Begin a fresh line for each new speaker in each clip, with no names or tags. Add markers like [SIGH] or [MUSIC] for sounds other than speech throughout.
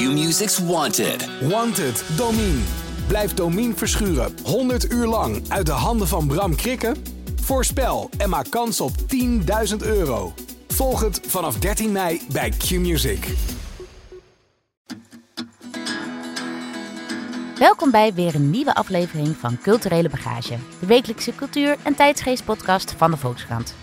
Q-Music's Wanted.
Wanted, Domine. Blijf Domine verschuren 100 uur lang uit de handen van Bram Krikken? Voorspel en maak kans op 10.000 euro. Volg het vanaf 13 mei bij Q-Music.
Welkom bij weer een nieuwe aflevering van Culturele Bagage, de wekelijkse cultuur- en tijdsgeest-podcast van de Volkskrant.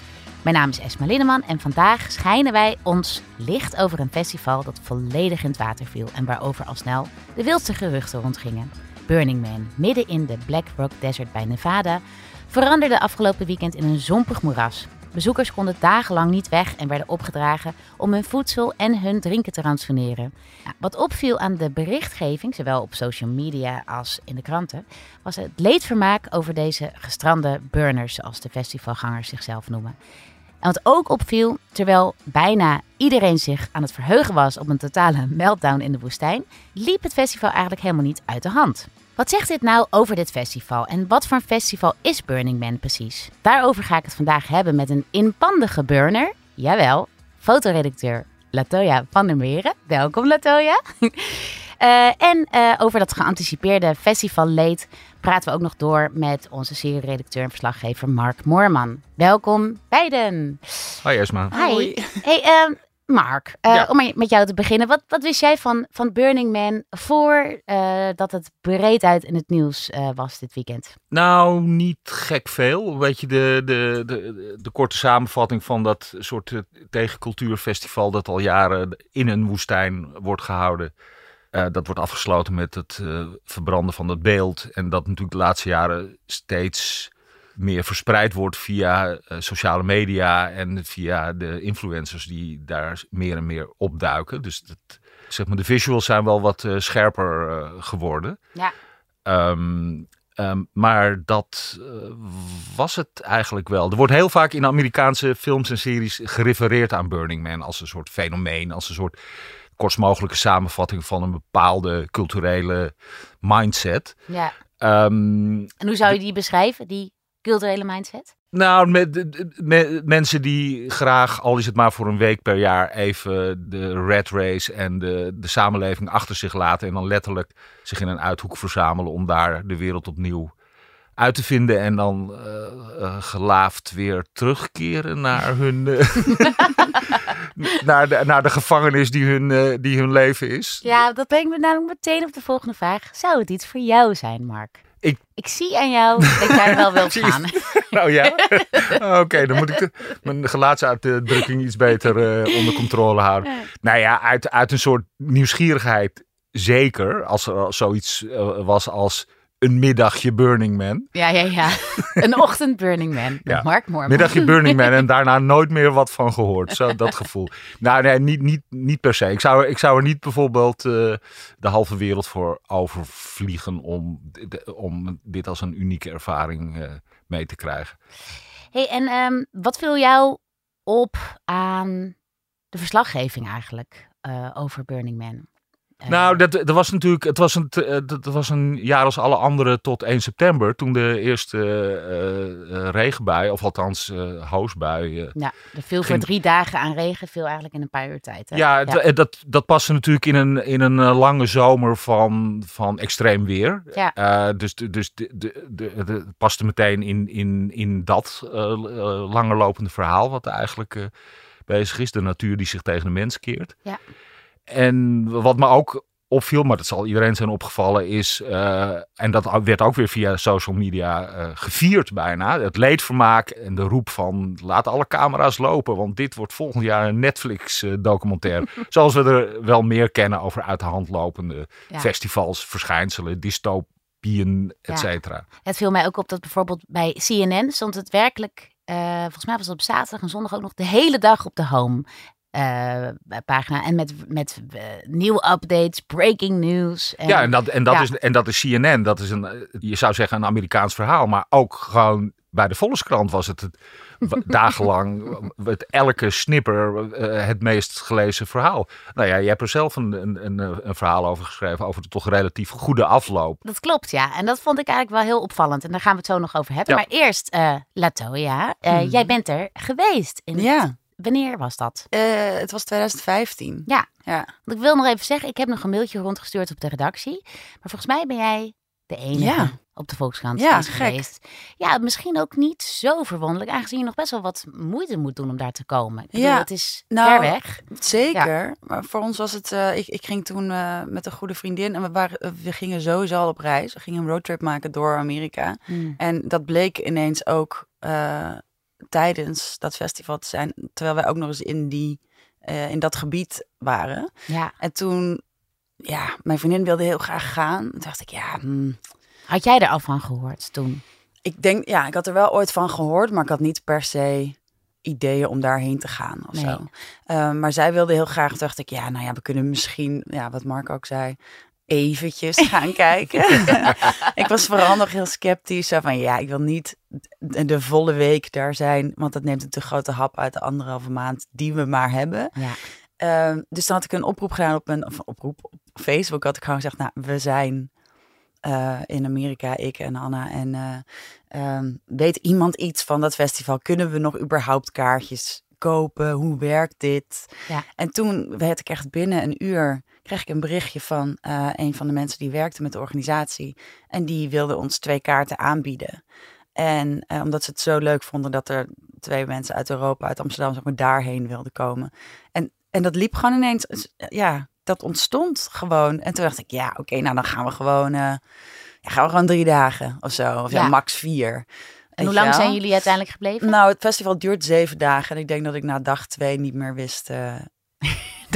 Mijn naam is Esma Linneman en vandaag schijnen wij ons licht over een festival dat volledig in het water viel en waarover al snel de wildste geruchten rondgingen. Burning Man, midden in de Black Rock Desert bij Nevada, veranderde afgelopen weekend in een zompig moeras. Bezoekers konden dagenlang niet weg en werden opgedragen om hun voedsel en hun drinken te ransoneren. Wat opviel aan de berichtgeving, zowel op social media als in de kranten, was het leedvermaak over deze gestrande burners, zoals de festivalgangers zichzelf noemen. En wat ook opviel, terwijl bijna iedereen zich aan het verheugen was op een totale meltdown in de woestijn, liep het festival eigenlijk helemaal niet uit de hand. Wat zegt dit nou over dit festival en wat voor festival is Burning Man precies? Daarover ga ik het vandaag hebben met een inpandige burner, jawel, fotoredacteur Latoya van der Meren. Welkom Latoya. [LAUGHS] Uh, en uh, over dat geanticipeerde festivalleed praten we ook nog door met onze serie-redacteur en verslaggever Mark Moorman. Welkom beiden.
Hoi Esma.
Hi. Hey, uh, Mark, ja. om met jou te beginnen. Wat, wat wist jij van, van Burning Man voor dat het breed uit in het nieuws was dit weekend?
Nou, niet gek veel. Weet je, de, de, de, de korte samenvatting van dat soort tegencultuurfestival dat al jaren in een woestijn wordt gehouden. Uh, dat wordt afgesloten met het uh, verbranden van het beeld. En dat natuurlijk de laatste jaren steeds meer verspreid wordt via uh, sociale media en via de influencers die daar meer en meer opduiken. Dus dat, zeg maar, de visuals zijn wel wat scherper geworden.
Ja.
Um, um, maar dat was het eigenlijk wel. Er wordt heel vaak in Amerikaanse films en series gerefereerd aan Burning Man als een soort fenomeen, als een soort kortst mogelijke samenvatting van een bepaalde culturele mindset.
Ja.
Um,
en hoe zou je die beschrijven, die culturele mindset?
Nou, met, met, mensen die graag, al is het maar voor een week per jaar, even de red race en de, de samenleving achter zich laten. En dan letterlijk zich in een uithoek verzamelen om daar de wereld opnieuw uit te vinden en dan uh, uh, gelaafd weer terugkeren naar [LAUGHS] hun uh, [LAUGHS] naar, de, naar de gevangenis die hun, die hun leven is.
Ja, dat brengt me namelijk meteen op de volgende vraag. Zou het iets voor jou zijn, Mark?
Ik,
ik zie aan jou dat jij wel wil [LAUGHS] gaan.
nou ja, oké, okay, dan moet ik de, mijn gelaatsuitdrukking iets beter onder controle houden. Nou ja, uit, uit een soort nieuwsgierigheid zeker, als er zoiets was als een middagje Burning Man.
Ja, ja, ja. [LAUGHS] Een ochtend Burning Man. Ja. Mark.
Middagje [LAUGHS] Burning Man en daarna nooit meer wat van gehoord. Zo, dat gevoel. Nou, nee, niet, niet, niet per se. Ik zou, ik zou er niet bijvoorbeeld uh, de halve wereld voor overvliegen om, om dit als een unieke ervaring uh, mee te krijgen.
hey, en um, wat viel jou op aan de verslaggeving eigenlijk uh, over Burning Man?
Nou, dat, dat was natuurlijk, het was, een, dat was een jaar als alle andere tot 1 september. Toen de eerste uh, regenbui, of althans uh, hoosbui.
ja, er viel voor drie dagen aan regen, viel eigenlijk in een paar uur tijd. Hè?
Ja, ja. Dat, dat paste natuurlijk in een, in een lange zomer van, van extreem weer.
Ja.
dus dus de, de, de, de, paste meteen in, in, in dat langer lopende verhaal, wat eigenlijk bezig is. De natuur die zich tegen de mens keert.
Ja.
En wat me ook opviel, maar dat zal iedereen zijn opgevallen, is, uh, en dat werd ook weer via social media uh, gevierd bijna, het leedvermaak en de roep van laat alle camera's lopen, want dit wordt volgend jaar een Netflix-documentaire. [LAUGHS] Zoals we er wel meer kennen over uit de hand lopende ja. festivals, verschijnselen, dystopieën, et cetera.
Ja. Het viel mij ook op dat bijvoorbeeld bij CNN stond het werkelijk... Uh, volgens mij was het op zaterdag en zondag ook nog de hele dag op de home. Uh, pagina. En met, met uh, nieuwe updates, breaking news.
En, ja, en dat, en, dat ja. Is, en dat is CNN. Dat is een, je zou zeggen, een Amerikaans verhaal. Maar ook gewoon bij de Volkskrant was het, het [LAUGHS] dagenlang het, elke snipper uh, het meest gelezen verhaal. Nou ja, je hebt er zelf een, een, een, verhaal over geschreven, over de toch relatief goede afloop.
Dat klopt, ja. En dat vond ik eigenlijk wel heel opvallend. En daar gaan we het zo nog over hebben. Ja. Maar eerst, uh, Latoya, uh, hmm. jij bent er geweest in
ja.
het wanneer was dat?
Eh, het was 2015.
Ja.
Ja.
Want ik wil nog even zeggen, ik heb nog een mailtje rondgestuurd op de redactie. Maar volgens mij ben jij de enige
Ja.
op de Volkskrant
Ja,
is geweest. Ja, misschien ook niet zo verwonderlijk, aangezien je nog best wel wat moeite moet doen om daar te komen. Ik bedoel,
Ja.
het is
Nou,
ver weg.
Zeker. Maar voor ons was het. eh, ik, ik ging toen eh, met een goede vriendin en we, waren, we gingen sowieso al op reis. We gingen een roadtrip maken door Amerika.
Hmm.
En dat bleek ineens ook tijdens dat festival te zijn, terwijl wij ook nog eens in, die, eh, in dat gebied waren.
Ja.
En toen, ja, mijn vriendin wilde heel graag gaan. Toen dacht ik, ja, hmm,
Had jij er al van gehoord toen?
ik denk, ja, ik had er wel ooit van gehoord, maar ik had niet per se ideeën om daarheen te gaan of
Nee.
zo. Eh, maar zij wilde heel graag, dacht ik, ja, nou ja, we kunnen misschien, ja, wat Mark ook zei, eventjes gaan [LAUGHS] kijken. [LAUGHS] ik was vooral nog heel sceptisch, zo van, ja, ik wil niet de, de volle week daar zijn, want dat neemt een te grote hap uit de anderhalve maand die we maar hebben.
Ja.
Ehm, dus dan had ik een oproep gedaan op een of oproep op Facebook. Had ik gewoon gezegd, nou, we zijn eh, in Amerika, ik en Anna. En eh, ehm, weet iemand iets van dat festival? Kunnen we nog überhaupt kaartjes kopen? Hoe werkt dit?
Ja.
En toen werd ik echt binnen een uur, kreeg ik een berichtje van eh, een van de mensen die werkte met de organisatie. En die wilde ons twee kaarten aanbieden. En eh, omdat ze het zo leuk vonden dat er twee mensen uit Europa, uit Amsterdam, zeg maar, daarheen wilden komen. En, en dat liep gewoon ineens, ja, dat ontstond gewoon. En toen dacht ik, ja, oké, nou dan gaan we gewoon, eh, ja, gaan we gewoon drie dagen of zo. Of ja,
Ja.
max vier.
En hoe lang zijn jullie uiteindelijk gebleven?
Nou, het festival duurt zeven dagen. En ik denk dat ik na dag twee niet meer wist. eh,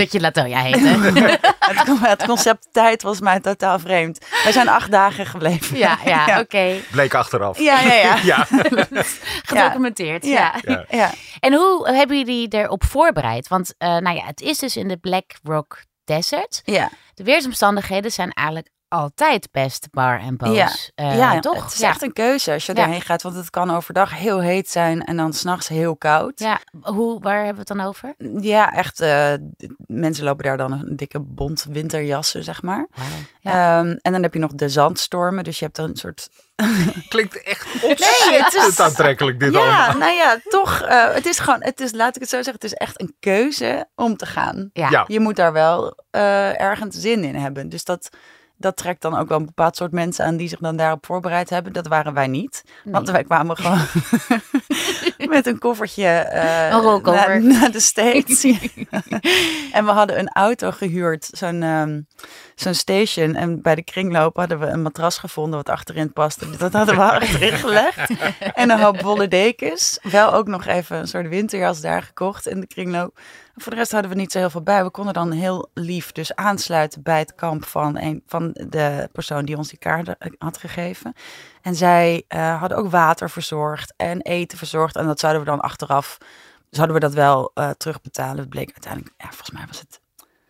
Dat je Latoya heette. [LAUGHS]
het, con- het concept tijd was mij totaal vreemd. Wij zijn acht dagen gebleven.
ja, ja,
ja.
oké.
Bleek achteraf.
Ja, ja, ja. [LAUGHS]
Ja. [LAUGHS]
Gedocumenteerd. Ja.
Ja. ja.
En hoe hebben jullie erop voorbereid? Want eh, nou ja, het is dus in de Black Rock Desert.
ja.
De weersomstandigheden zijn eigenlijk altijd best bar en boos.
Ja.
Eh,
ja,
toch?
Het is
ja.
echt een keuze als je
Ja.
daarheen gaat. Want het kan overdag heel heet zijn en dan s'nachts heel koud.
Ja, hoe, waar hebben we het dan over?
Ja, echt. eh, mensen lopen daar dan een dikke bont winterjassen, zeg maar.
Ja.
Ehm, en dan heb je nog de zandstormen. Dus je hebt dan een soort... [LAUGHS]
Klinkt echt ontzettend
het is-
aantrekkelijk dit
ja,
allemaal.
nou ja, toch. eh, het is gewoon, het is, laat ik het zo zeggen, het is echt een keuze om te gaan.
Ja.
Ja.
Je moet daar wel eh, ergens zin in hebben. Dus dat, dat trekt dan ook wel een bepaald soort mensen aan die zich dan daarop voorbereid hebben. Dat waren wij niet. Want wij kwamen gewoon [LAUGHS] met een koffertje naar, naar de States. [LAUGHS] en we hadden een auto gehuurd, zo'n ehm, zo'n station. En bij de kringloop hadden we een matras gevonden wat achterin paste. Dus dat hadden we achterin gelegd. En een hoop [LAUGHS] bolle dekens. Wel ook nog even een soort winterjas daar gekocht in de kringloop. Voor de rest hadden we niet zo heel veel bij. We konden dan heel lief dus aansluiten bij het kamp van, een, van de persoon die ons die kaart had gegeven. En zij eh, hadden ook water verzorgd en eten verzorgd. En dat zouden we dan achteraf, zouden we dat wel eh, terugbetalen. Het bleek uiteindelijk, ja, volgens mij was het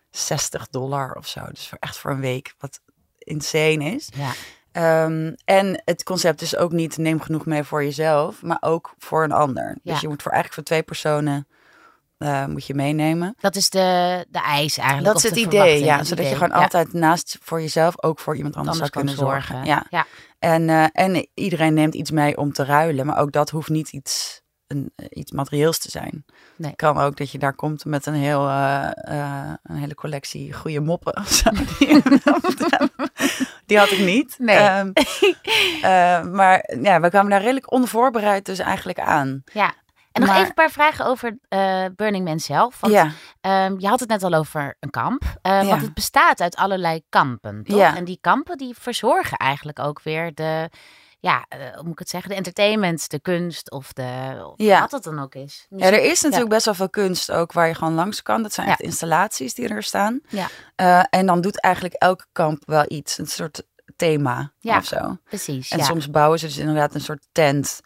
60 dollar of zo. Dus voor, echt voor een week, wat insane is.
Ja.
Ehm, en het concept is ook niet neem genoeg mee voor jezelf, maar ook voor een ander.
Ja.
Dus je moet voor eigenlijk voor twee personen eh, moet je meenemen.
Dat is de, de eis eigenlijk.
Dat is het
de
idee, ja.
het
Zodat
idee.
je gewoon
Ja,
altijd naast voor jezelf ook voor iemand anders,
anders
zou kunnen zorgen.
zorgen.
Ja.
Ja.
En, eh, en iedereen neemt iets mee om te ruilen, maar ook dat hoeft niet iets, een, eh, iets materieels te zijn.
Nee.
Kan ook dat je daar komt met een, heel, een hele collectie goede moppen. Die, [LAUGHS] die had ik niet.
Nee.
Ehm, [LAUGHS] eh, maar ja, we kwamen daar redelijk onvoorbereid dus eigenlijk aan.
Ja. En nog
Maar-
even een paar vragen over eh, Burning Man zelf. Want
ja,
ehm, je had het net al over een kamp. Eh,
Ja.
Want het bestaat uit allerlei kampen, toch?
Ja.
En die kampen die verzorgen eigenlijk ook weer de... Ja, eh, hoe moet ik het zeggen? De entertainment, de kunst of de... Of
Ja.
Wat het dan ook is.
ja, er is natuurlijk best wel veel kunst ook waar je gewoon langs kan. Dat zijn echt installaties die er staan.
Ja.
En dan doet eigenlijk elke kamp wel iets. Een soort thema
Ja.
of zo.
Precies,
En soms bouwen ze dus inderdaad een soort tent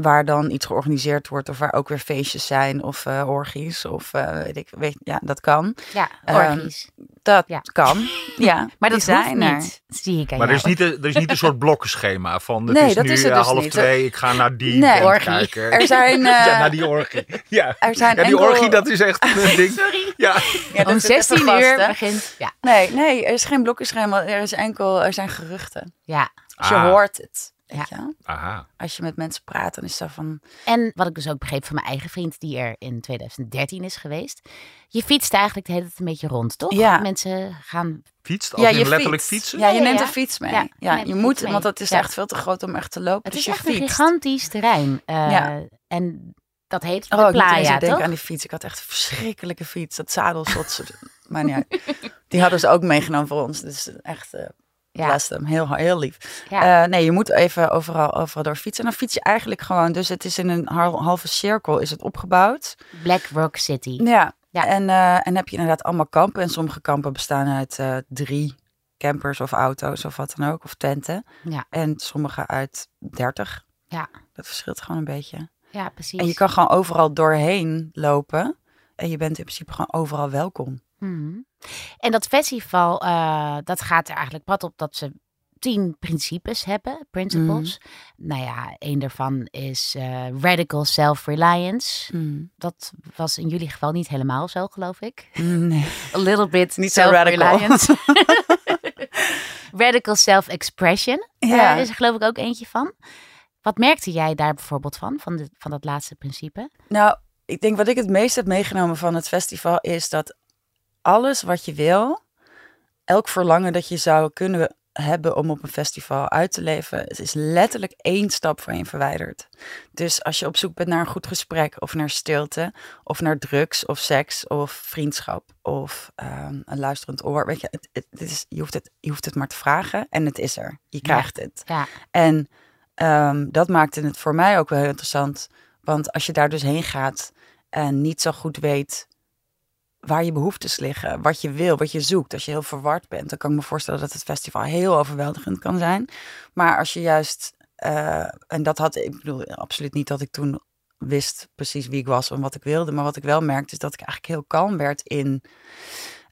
waar dan iets georganiseerd wordt of waar ook weer feestjes zijn of eh orgies of eh, weet ik, weet, ja, dat kan.
Ja,
Ehm,
orgies.
Dat
Ja.
kan. [LAUGHS] Ja,
maar
die
dat hoeft
zijn er.
niet, zie ik
Maar er is, niet, een- er is niet een soort blokkenschema van het
Nee,
is
dat
nu
is het
eh,
dus
half
niet.
twee, ik ga naar die
Nee,
orgie.
kijken.
Er zijn, [LAUGHS] eh,
ja, naar die orgie. Ja,
er zijn
ja die
enkel-
orgie dat is echt een [LAUGHS] ding.
Sorry.
Ja,
Om
zit even
16
vast,
uur begint... Ja.
Nee, nee, er is geen blokkenschema. Er is enkel, er zijn geruchten.
ja.
Dus je
Ah.
hoort het. Weet je?
Aha.
Als je met mensen praat, dan is dat van...
En wat ik dus ook begreep van mijn eigen vriend, die er in 2013 is geweest. Je fietst eigenlijk de hele tijd een beetje rond, toch?
Ja.
Mensen gaan.
Fietst? Als in letterlijk
fietst.
fietsen?
Ja, je
Ja, ja,
neemt
ja.
een fiets mee.
Ja,
Ja,
je
je moet, want het is
Ja.
echt veel te groot om echt te lopen.
Het
dus
is
je
echt een gigantisch terrein. Eh,
Ja.
En dat heet
Oh,
de
ik
toch?
aan die fiets. Ik had echt een verschrikkelijke fiets. Dat zadelslot. [LAUGHS] maar uit. Die hadden ze ook meegenomen voor ons. Dus echt, eh
Ja.
them. Heel, heel lief.
Ja.
Eh, nee, je moet even overal, overal door fietsen. En dan fiets je eigenlijk gewoon. Dus het is in een hal- halve cirkel is het opgebouwd.
Black Rock City.
Ja.
Ja.
En, eh, en heb je inderdaad allemaal kampen. En sommige kampen bestaan uit eh, drie campers of auto's of wat dan ook. Of tenten.
Ja.
En sommige uit dertig.
Ja.
Dat verschilt gewoon een beetje.
Ja, precies.
En je kan gewoon overal doorheen lopen. En je bent in principe gewoon overal welkom.
Mhm. En dat festival, eh, dat gaat er eigenlijk pad op dat ze tien principes hebben, principles.
Mhm.
Nou ja, een daarvan is eh, radical self-reliance. Dat was in jullie geval niet helemaal zo, geloof ik.
Nee. [LAUGHS]
A little bit
Niet zo radical. [LAUGHS]
radical self-expression
Ja.
eh, is er geloof ik ook eentje van. Wat merkte jij daar bijvoorbeeld van, van, de, van dat laatste principe?
Nou, ik denk wat ik het meest heb meegenomen van het festival is dat alles wat je wil, elk verlangen dat je zou kunnen hebben om op een festival uit te leven, het is letterlijk één stap van je verwijderd. Dus als je op zoek bent naar een goed gesprek of naar stilte of naar drugs of seks of vriendschap of ehm, een luisterend oor, weet je, het, het, het is, je, hoeft het, je hoeft het maar te vragen en het is er. Je krijgt het.
Ja,
En ehm, dat maakte het voor mij ook wel heel interessant. Want als je daar dus heen gaat en niet zo goed weet waar je behoeftes liggen, wat je wil, wat je zoekt, als je heel verward bent, dan kan ik me voorstellen dat het festival heel overweldigend kan zijn. Maar als je juist, eh, en dat had ik bedoel absoluut niet dat ik toen wist precies wie ik was en wat ik wilde, maar wat ik wel merkte is dat ik eigenlijk heel kalm werd in,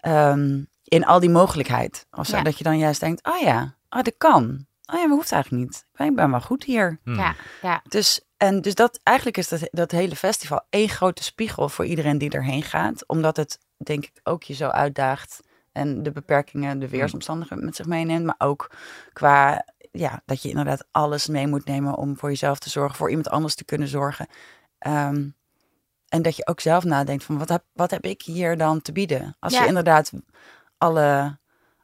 ehm, in al die mogelijkheid. Of zo,
Ja.
Dat je dan juist denkt, oh ja, oh, dat kan. Oh ja, maar hoeft eigenlijk niet. Ik ben wel goed hier.
Hmm.
ja, ja.
Dus, en dus dat, eigenlijk is dat, dat hele festival één grote spiegel voor iedereen die erheen gaat. Omdat het, denk ik, ook je zo uitdaagt. En de beperkingen, de weersomstandigheden met zich meeneemt. Maar ook qua, ja, dat je inderdaad alles mee moet nemen om voor jezelf te zorgen. Voor iemand anders te kunnen zorgen. Ehm, en dat je ook zelf nadenkt van, wat heb, wat heb ik hier dan te bieden? Als
Ja.
je inderdaad alle,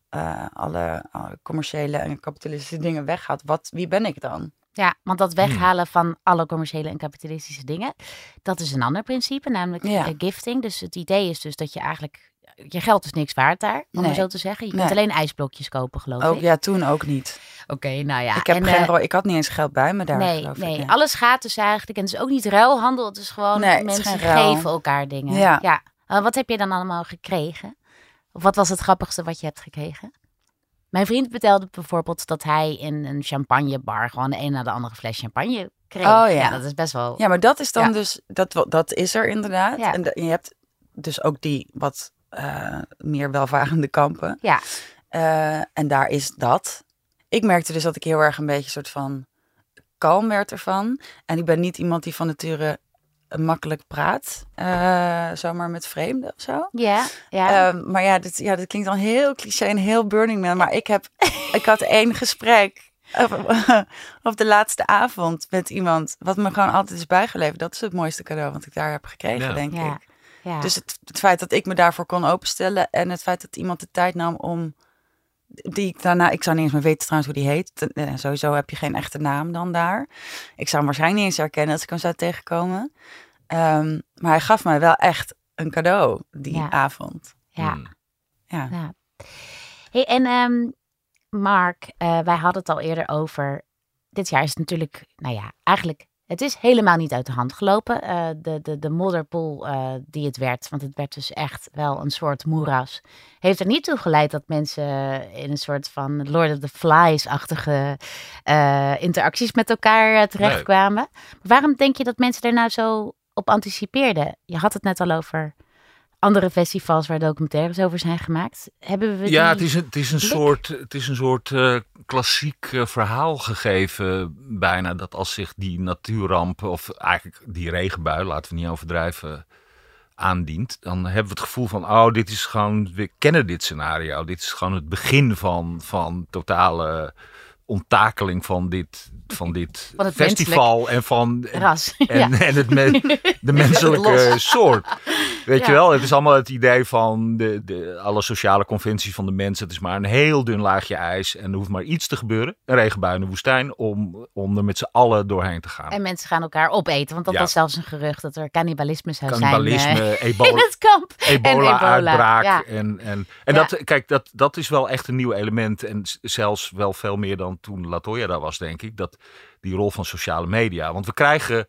eh, alle, alle commerciële en kapitalistische dingen weggaat. Wat, wie ben ik dan?
Ja, want dat weghalen van alle commerciële en kapitalistische dingen, dat is een ander principe, namelijk
Ja.
eh, gifting. Dus het idee is dus dat je eigenlijk, je geld is niks waard daar, om maar zo te zeggen. Je
Nee.
kunt alleen ijsblokjes kopen, geloof
Ook,
ik.
ja, toen ook niet.
Oké, nou ja.
ik, heb
en,
geen,
eh,
ik had niet eens geld bij me daar,
nee,
geloof
nee.
ik.
alles gaat dus eigenlijk, en het is ook niet ruilhandel, het is gewoon
is
mensen geven elkaar dingen.
Ja.
Eh, wat heb je dan allemaal gekregen? Of wat was het grappigste wat je hebt gekregen? Mijn vriend vertelde bijvoorbeeld dat hij in een champagnebar gewoon de een na de andere fles champagne kreeg.
Oh ja.
dat is best wel...
Ja, maar dat is dan
Ja.
dus, dat, dat is er inderdaad.
Ja.
En je hebt dus ook die wat eh, meer welvarende kampen.
Ja.
Eh, en daar is dat. Ik merkte dus dat ik heel erg een beetje soort van kalm werd ervan. En ik ben niet iemand die van nature makkelijk praat. eh, zomaar met vreemden of zo.
Ja, ja.
Ehm, maar ja, dit, ja, dit klinkt dan heel cliché en heel Burning Man. Maar ik, heb, [LAUGHS] ik had één gesprek op, [LAUGHS] op de laatste avond met iemand. Wat me gewoon altijd is bijgeleverd. Dat is het mooiste cadeau wat ik daar heb gekregen,
Ja.
denk
ja.
ik.
ja.
Dus het, het feit dat ik me daarvoor kon openstellen. En het feit dat iemand de tijd nam om... Die ik daarna, ik zou niet eens meer weten trouwens hoe die heet. Eh, Sowieso heb je geen echte naam dan daar. Ik zou hem waarschijnlijk niet eens herkennen als ik hem zou tegenkomen. Ehm, maar hij gaf mij wel echt een cadeau die
Ja.
avond.
ja.
Hmm.
Ja.
Ja. Hey, en ehm, Mark, eh, wij hadden het al eerder over. Dit jaar is het natuurlijk, nou ja, eigenlijk. Het is helemaal niet uit de hand gelopen. Eh, de, de, de modderpoel eh, die het werd, want het werd dus echt wel een soort moeras, heeft er niet toe geleid dat mensen in een soort van Lord of the Flies-achtige eh, interacties met elkaar terechtkwamen. Maar waarom denk je dat mensen er nou zo op anticipeerden? Je had het net al over andere festivals waar documentaires over zijn gemaakt. Hebben we
Ja, het is een, het is een
blik?
soort, het is een soort eh, klassiek eh, verhaal gegeven bijna. Dat als zich die natuurramp, of eigenlijk die regenbui, laten we niet overdrijven, aandient. Dan hebben we het gevoel van, oh, dit is gewoon, we kennen dit scenario. Dit is gewoon het begin van, van totale onttakeling van dit, van dit festival en van
Ras. [LAUGHS]
en,
ja.
en het me- [LAUGHS] de menselijke soort. Weet
Ja.
je wel, het is allemaal het idee van de, de, alle sociale conventies van de mensen. Het is maar een heel dun laagje ijs en er hoeft maar iets te gebeuren. Een regenbui in de woestijn om, om er met z'n allen doorheen te gaan.
En mensen gaan elkaar opeten. Want dat
Ja.
was zelfs een gerucht dat er cannibalisme zou
Cannibalisme, [LAUGHS]
zijn in
ebola,
het kamp. En
ebola-uitbraak.
ja.
En, en, en dat, kijk, dat, dat is wel echt een nieuw element. En zelfs wel veel meer dan toen Latoya daar was, denk ik. Dat die rol van sociale media. Want we krijgen,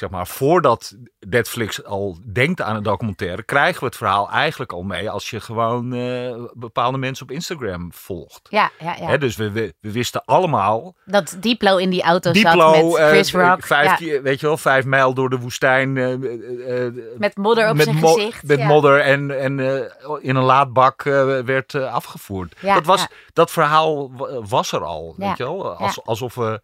zeg maar, voordat Netflix al denkt aan een documentaire, krijgen we het verhaal eigenlijk al mee als je gewoon eh, bepaalde mensen op Instagram volgt.
Ja, ja, ja.
Hè, dus we, we, we wisten allemaal.
Dat Diplo in die auto
Diplo,
zat met
eh,
Chris Rock.
vijf,
ja,
keer- weet je wel, vijf mijl door de woestijn. eh, eh, eh,
met modder op
met
zijn
mo-
gezicht.
Met
ja.
modder en, en eh, in een laadbak eh, werd eh, afgevoerd.
Ja,
dat, was, dat verhaal wa- was er al, weet je wel? Als. Alsof we...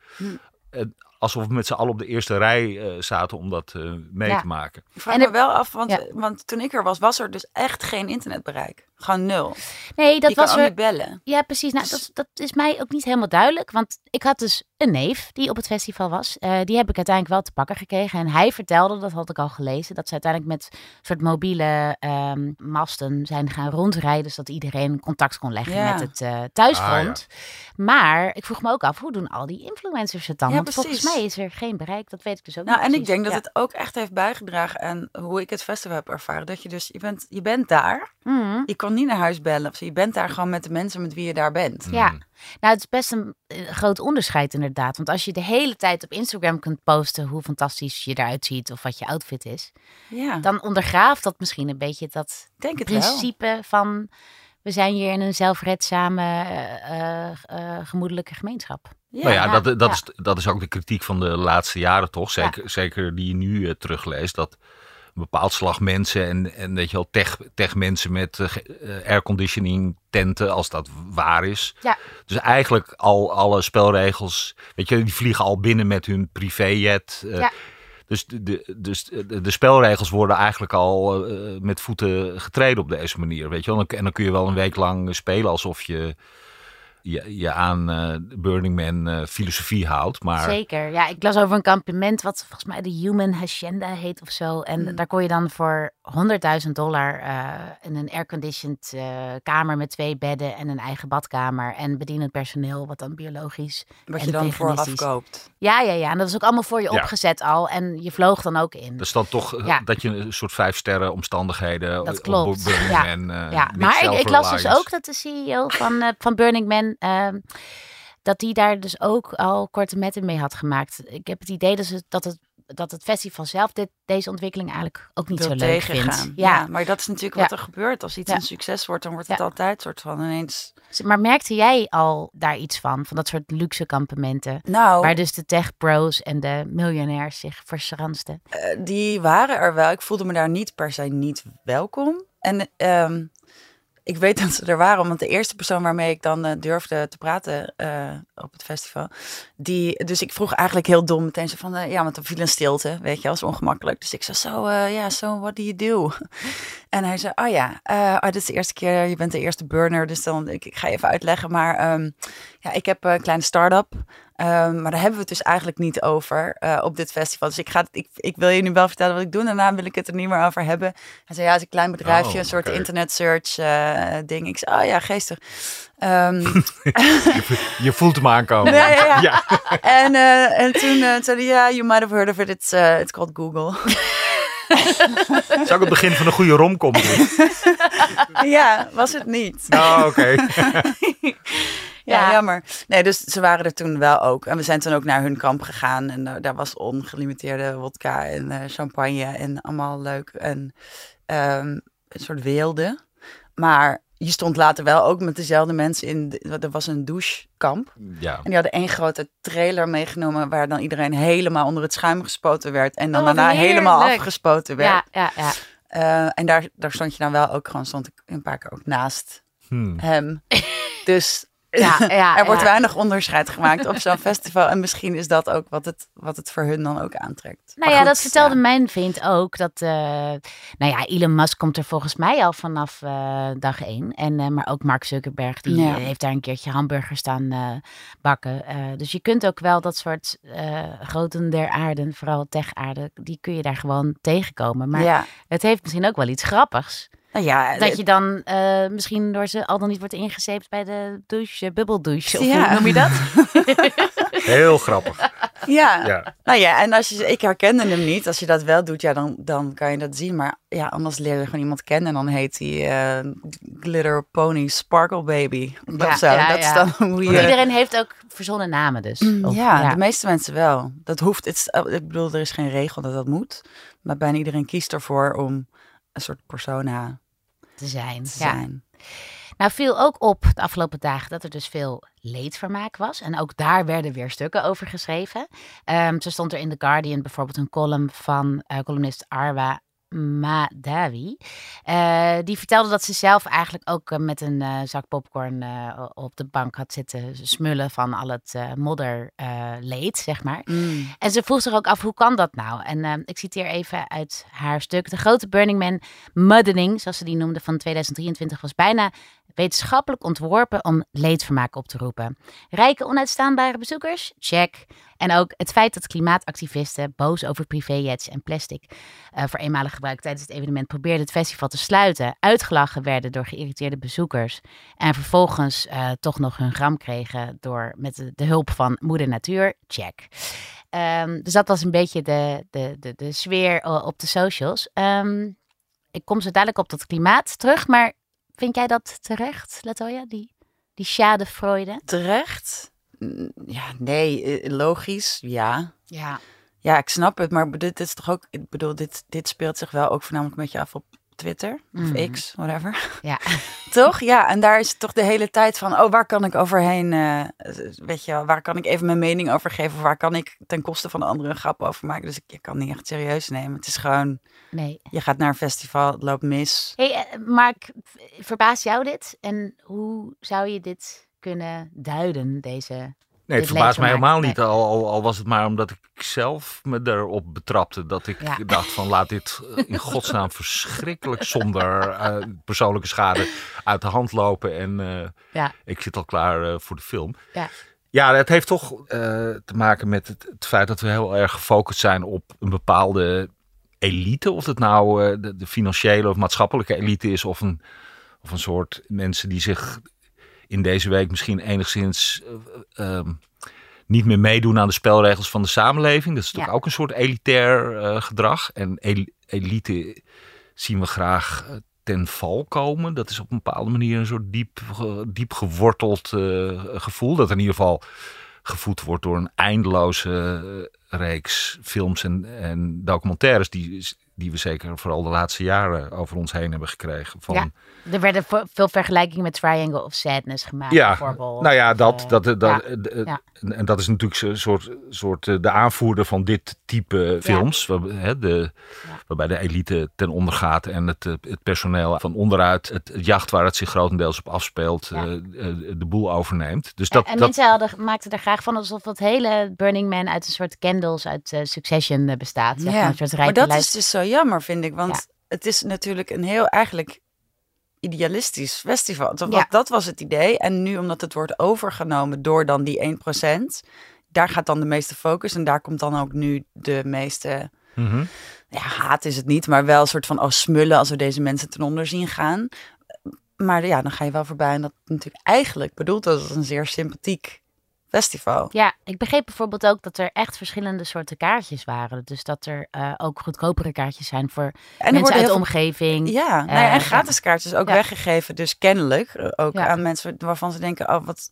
Eh, Alsof we met z'n allen op de eerste rij eh, zaten om dat eh, mee
Ja.
te maken.
Ik vraag
En
me wel af, want,
Ja.
want toen ik er was, was er dus echt geen internetbereik. Gewoon nul.
Nee, dat
je kan
was
ook
er.
niet bellen.
Ja, precies. Nou, dat, dat is mij ook niet helemaal duidelijk. Want ik had dus een neef die op het festival was. Eh, die heb ik uiteindelijk wel te pakken gekregen. En hij vertelde, dat had ik al gelezen, dat ze uiteindelijk met soort mobiele ehm, masten zijn gaan rondrijden. Zodat iedereen contact kon leggen
Ja.
met het eh, thuisfront. Maar ik vroeg me ook af, hoe doen al die influencers het dan?
Ja,
Want volgens mij is er geen bereik. Dat weet ik dus ook
Nou,
niet
en ik denk dat het ook echt heeft bijgedragen aan hoe ik het festival heb ervaren. Dat je dus, je bent, je bent daar. Je kan niet naar huis bellen of. Je bent daar gewoon met de mensen met wie je daar bent.
Ja,
Mm.
nou het is best een eh, groot onderscheid inderdaad. Want als je de hele tijd op Instagram kunt posten hoe fantastisch je eruit ziet of wat je outfit is,
Ja,
dan ondergraaft dat misschien een beetje dat
ik denk het wel.
principe van we zijn hier in een zelfredzame, eh, eh, gemoedelijke gemeenschap.
Ja.
nou ja,
ja,
dat, dat,
ja.
Is, dat is ook de kritiek van de laatste jaren toch. Zeker, zeker die je nu terugleest. Dat bepaald slag mensen en, en weet je wel, tech, tech mensen met eh, eh, airconditioning tenten, als dat waar is.
Ja.
Dus eigenlijk al alle spelregels, weet je, die vliegen al binnen met hun privéjet. eh,
Ja.
Dus, de, dus de, de spelregels worden eigenlijk al met voeten getreden op deze manier. Weet je wel? En dan kun je wel een week lang spelen alsof je je, je aan eh, Burning Man eh, filosofie houdt. Maar
Zeker. Ja, ik las over een kampement wat volgens mij de Human Hacienda heet of zo. En
Mm.
daar kon je dan voor 100.000 dollar eh, in een airconditioned eh, kamer met twee bedden en een eigen badkamer en bedienend personeel, wat dan biologisch.
Wat je dan vooraf koopt.
Ja, ja, ja. En dat is ook allemaal voor je
Ja.
opgezet al. En je vloog dan ook in.
dat is dan toch
Ja.
dat je een soort vijf sterren omstandigheden
Dat
op
klopt.
Burning
Ja.
Man, eh,
ja, maar ik, ik las dus ook dat de CEO van, eh, van Burning Man. Ehm, dat die daar dus ook al korte metten mee had gemaakt. Ik heb het idee dat, ze, dat, het, dat het festival zelf dit, deze ontwikkeling eigenlijk ook niet zo leuk vindt.
Ja.
Ja.
maar dat is natuurlijk
Ja.
wat er gebeurt. Als iets
Ja.
een succes wordt, dan wordt het altijd soort van ineens...
Maar merkte jij al daar iets van? Van dat soort luxe kampementen?
Nou,
Waar dus de tech pros en de miljonairs zich verschansten.
eh, die waren er wel. Ik voelde me daar niet per se niet welkom. En ehm, ik weet dat ze er waren, want de eerste persoon waarmee ik dan eh, durfde te praten eh, op het festival, die, dus ik vroeg eigenlijk heel dom meteen zo van, eh, ja, want er viel een stilte, weet je, als ongemakkelijk. Dus ik zei, zo, eh, ja, so what do you do? [LAUGHS] En hij zei, oh ja, oh, dit is de eerste keer, je bent de eerste burner, dus dan, ik, ik ga even uitleggen, maar ehm, ja, ik heb een kleine start-up. Ehm, maar daar hebben we het dus eigenlijk niet over eh, op dit festival. Dus ik, ga, ik, ik wil je nu wel vertellen wat ik doe. Daarna wil ik het er niet meer over hebben. Hij zei, ja, het is een klein bedrijfje,
Oh,
een soort internet search eh, ding. Ik zei, oh ja, geestig. Ehm, [LAUGHS]
Je voelt hem aankomen.
Ja, ja, ja.
ja. [LAUGHS]
en, eh, en toen zei hij, ja, you might have heard of it. It's, it's called Google. [LAUGHS]
Zou ik het begin van een goede romcom doen?
ja, was het niet.
Oh, oké.
Ja. jammer. Nee, dus ze waren er toen wel ook. En we zijn toen ook naar hun kamp gegaan. En daar- daar was ongelimiteerde wodka en eh, champagne en allemaal leuk. En ehm, een soort weelde. Maar je stond later wel ook met dezelfde mensen in. de- er was een douchekamp.
Ja.
En die hadden één grote trailer meegenomen... waar dan iedereen helemaal onder het schuim gespoten werd. En dan
Oh,
daarna helemaal afgespoten werd.
Ja, ja, ja.
Eh, en daar, daar stond je dan wel ook gewoon... stond ik een paar keer ook naast
Hmm.
hem. [LAUGHS] dus
Ja, [LAUGHS] ja,
er wordt
ja.
weinig onderscheid gemaakt op zo'n [LAUGHS] festival. En misschien is dat ook wat het, wat het voor hun dan ook aantrekt.
Nou ja, dat vertelde
ja.
mijn vriend ook. Dat, eh, nou ja, Elon Musk komt er volgens mij al vanaf eh, dag één. En, eh, maar ook Mark Zuckerberg, die heeft daar een keertje hamburgers staan bakken. Dus je kunt ook wel dat soort groten der aarden, vooral tech-aarde, die kun je daar gewoon tegenkomen. Maar het heeft misschien ook wel iets grappigs.
Nou ja,
Dat je dan eh, misschien door ze al dan niet wordt ingezeept bij de douche, bubbeldouche. Of
Ja.
hoe noem je dat? [LAUGHS]
Heel grappig.
ja.
Ja.
Nou ja, en als je, ik herkende hem niet. Als je dat wel doet, ja, dan, dan kan je dat zien. Maar ja, anders leer je gewoon iemand kennen. En dan heet hij eh, Glitter Pony Sparkle Baby.
Ja,
of zo.
ja,
dat is
ja.
dan hoe je...
Iedereen heeft ook verzonnen namen dus. Of-
ja, de meeste mensen wel. Dat hoeft. Het, ik bedoel, er is geen regel dat dat moet. Maar bijna iedereen kiest ervoor om een soort persona
te zijn.
te
Ja.
zijn.
Nou viel ook op de afgelopen dagen dat er dus veel leedvermaak was. En ook daar werden weer stukken over geschreven. Ehm, zo stond er in The Guardian bijvoorbeeld een column van eh, columnist Arwa Madawi. Eh, die vertelde dat ze zelf eigenlijk ook eh, met een eh, zak popcorn op de bank had zitten smullen van al het modderleed, zeg maar.
Mm.
En ze vroeg zich ook af, hoe kan dat nou? En ik citeer even uit haar stuk. De grote Burning Man muddering, zoals ze die noemde, van 2023 was bijna wetenschappelijk ontworpen om leedvermaak op te roepen. Rijke, onuitstaanbare bezoekers? Check. En ook het feit dat klimaatactivisten boos over privéjets en plastic eh, voor eenmalig gebruik tijdens het evenement probeerden het festival te sluiten, uitgelachen werden door geïrriteerde bezoekers en vervolgens eh, toch nog hun gram kregen door met de, hulp van moeder natuur? Check. Ehm, dus dat was een beetje de, de, de, de sfeer eh, op de socials. Ehm, ik kom zo dadelijk op dat klimaat terug, maar vind jij dat terecht, Latoya? Die, die schadefreude?
Terecht? Ja, nee, eh, logisch, ja.
Ja.
Ja, ik snap het, maar dit, dit is toch ook, ik bedoel, dit, dit speelt zich wel ook voornamelijk een beetje af op Twitter of
Mhm.
X, whatever.
Ja. [LAUGHS]
toch? Ja, en daar is het toch de hele tijd van, oh, waar kan ik overheen, eh, weet je waar kan ik even mijn mening over geven of waar kan ik ten koste van de anderen een grap over maken? Dus ik, je kan niet echt serieus nemen. Het is gewoon,
Nee.
je gaat naar een festival, het loopt mis.
Hey, eh, Mark, verbaast jou dit? En hoe zou je dit kunnen duiden, deze...
Nee, het verbaast mij helemaal niet. Al, al, al was het maar omdat ik zelf me erop betrapte. Dat ik
Ja.
dacht van laat dit eh, in godsnaam verschrikkelijk zonder eh, persoonlijke schade uit de hand lopen. En eh,
Ja.
ik zit al klaar voor de film.
Ja.
Ja, het heeft toch te maken met het, het feit dat we heel erg gefocust zijn op een bepaalde elite. Of het nou de, de financiële of maatschappelijke elite is of een, of een soort mensen die zich in deze week misschien enigszins eh, ehm, niet meer meedoen aan de spelregels van de samenleving. Dat is toch
Ja.
ook een soort elitair eh, gedrag. En el- elite zien we graag eh, ten val komen. Dat is op een bepaalde manier een soort diep, diep geworteld eh, gevoel. Dat in ieder geval gevoed wordt door een eindeloze eh, reeks films en, en documentaires die, die we zeker vooral de laatste jaren over ons heen hebben gekregen. Van,
Ja. Er werden veel vergelijkingen met Triangle of Sadness gemaakt,
ja,
bijvoorbeeld.
nou ja, dat,
eh,
dat, dat,
ja.
eh,
ja.
en- dat is natuurlijk een soort, soort eh, de aanvoerder van dit type films, waar, hè, de,
Ja.
waarbij de elite ten onder gaat en het, het personeel van onderuit, het, het jacht waar het zich grotendeels op afspeelt,
Ja.
de boel overneemt. Dus dat,
en en
dat,
mensen hadden, maakten er graag van alsof het hele Burning Man uit een soort candles uit Succession bestaat. Zeg maar. Een soort
maar dat is dus zo jammer, vind ik. Want
Ja.
het is natuurlijk een heel eigenlijk idealistisch festival. Dat,
Ja.
dat was het idee. En nu, omdat het wordt overgenomen door dan die 1%, daar gaat dan de meeste focus. En daar komt dan ook nu de meeste...
Mhm.
Ja, haat is het niet, maar wel een soort van oh, smullen als we deze mensen ten onder zien gaan. Maar ja, dan ga je wel voorbij. En dat natuurlijk eigenlijk bedoeld als een zeer sympathiek festival.
Ja, ik begreep bijvoorbeeld ook dat er echt verschillende soorten kaartjes waren. Dus dat er eh, ook goedkopere kaartjes zijn voor
En
mensen uit de omgeving.
Ja, nou ja,
Eh,
en gratis kaartjes ook
ja.
weggegeven. Dus kennelijk eh, ook
Ja.
aan mensen waarvan ze denken, oh wat,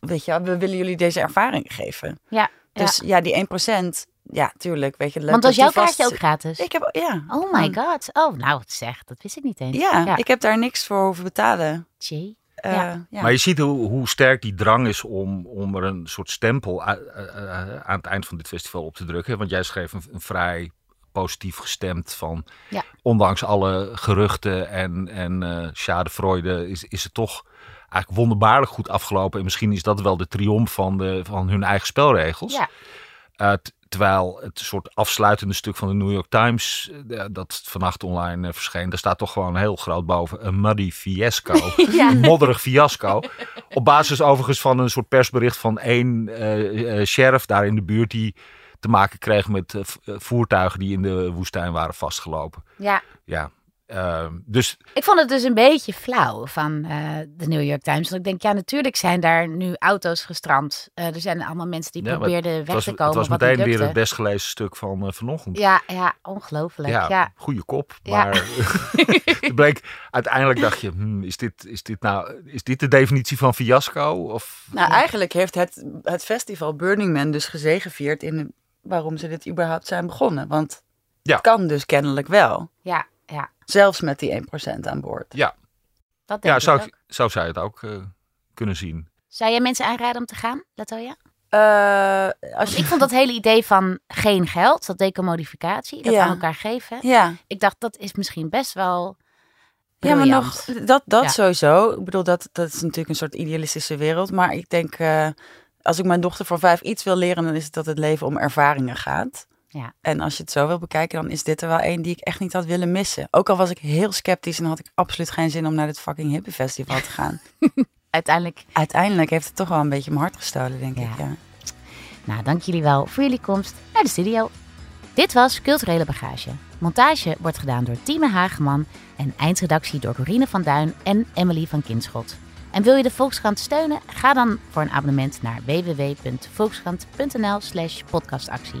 weet je, we willen jullie deze ervaring geven.
Ja,
Dus ja, die 1%, ja, tuurlijk, weet je, leuk
Want was jouw
vast-
kaartje ook gratis?
Ik heb, ja.
Oh my god. Oh, nou, wat zeg. Dat wist ik niet eens.
Ja, ik heb daar niks voor hoeven betalen.
Tjie.
Eh,
Ja.
ja.
Maar je ziet hoe, hoe sterk die drang is om, om er een soort stempel aan het eind van dit festival op te drukken. Want jij schreef een, een vrij positief gestemd van,
Ja.
ondanks alle geruchten en, en eh schadefreude, is, is het toch eigenlijk wonderbaarlijk goed afgelopen. En misschien is dat wel de triomf van, de, van hun eigen spelregels.
Ja.
Terwijl het soort afsluitende stuk van de New York Times, uh, dat vannacht online uh, verscheen, daar staat toch gewoon heel groot boven een muddy fiasco. [LAUGHS]
Ja.
Een modderig fiasco. Op basis overigens van een soort persbericht van één sheriff daar in de buurt die te maken kreeg met voertuigen die in de woestijn waren vastgelopen.
Ja.
Ja, uh, dus...
Ik vond het dus een beetje flauw van uh, de New York Times. Want ik denk, ja, natuurlijk zijn daar nu auto's gestrand. Uh, er zijn allemaal mensen die ja, probeerden weg
was,
te komen.
Het was meteen weer het best gelezen stuk van vanochtend.
Ja, ja ongelooflijk. Ja, ja.
goede kop. Maar het [LAUGHS] [LAUGHS] bleek, uiteindelijk dacht je, hmm, is, dit, is, dit nou, is dit de definitie van fiasco? Of...
Nou, eigenlijk heeft het, het festival Burning Man dus gezegevierd in waarom ze dit überhaupt zijn begonnen. Want het kan dus kennelijk wel.
Ja, ja.
Zelfs met die 1% aan boord.
Ja,
dat denk
ja zou,
ook.
zou zij het ook uh, kunnen zien.
Zou jij mensen aanraden om te gaan, Latoya?
Uh, als
je... Ik vond dat hele idee van geen geld, dat decomodificatie, dat
ja.
aan elkaar geven.
Ja.
Ik dacht, dat is misschien best wel
Ja, maar nog, dat, dat
Ja.
sowieso. Ik bedoel, dat, dat is natuurlijk een soort idealistische wereld. Maar ik denk, eh, als ik mijn dochter voor vijf iets wil leren, dan is het dat het leven om ervaringen gaat.
Ja.
En als je het zo wil bekijken, dan is dit er wel één die ik echt niet had willen missen. Ook al was ik heel sceptisch en had ik absoluut geen zin om naar dit fucking hippie festival te gaan. [LAUGHS]
Uiteindelijk,
Uiteindelijk heeft het toch wel een beetje mijn hart gestolen, denk
Ja.
ik. Ja.
nou, dank jullie wel voor jullie komst naar de studio. Dit was Culturele Bagage. Montage wordt gedaan door Tieme Hageman en eindredactie door Corine van Duin en Emily van Kinschot. En wil je de Volkskrant steunen? Ga dan voor een abonnement naar www.volkskrant.nl slash podcastactie.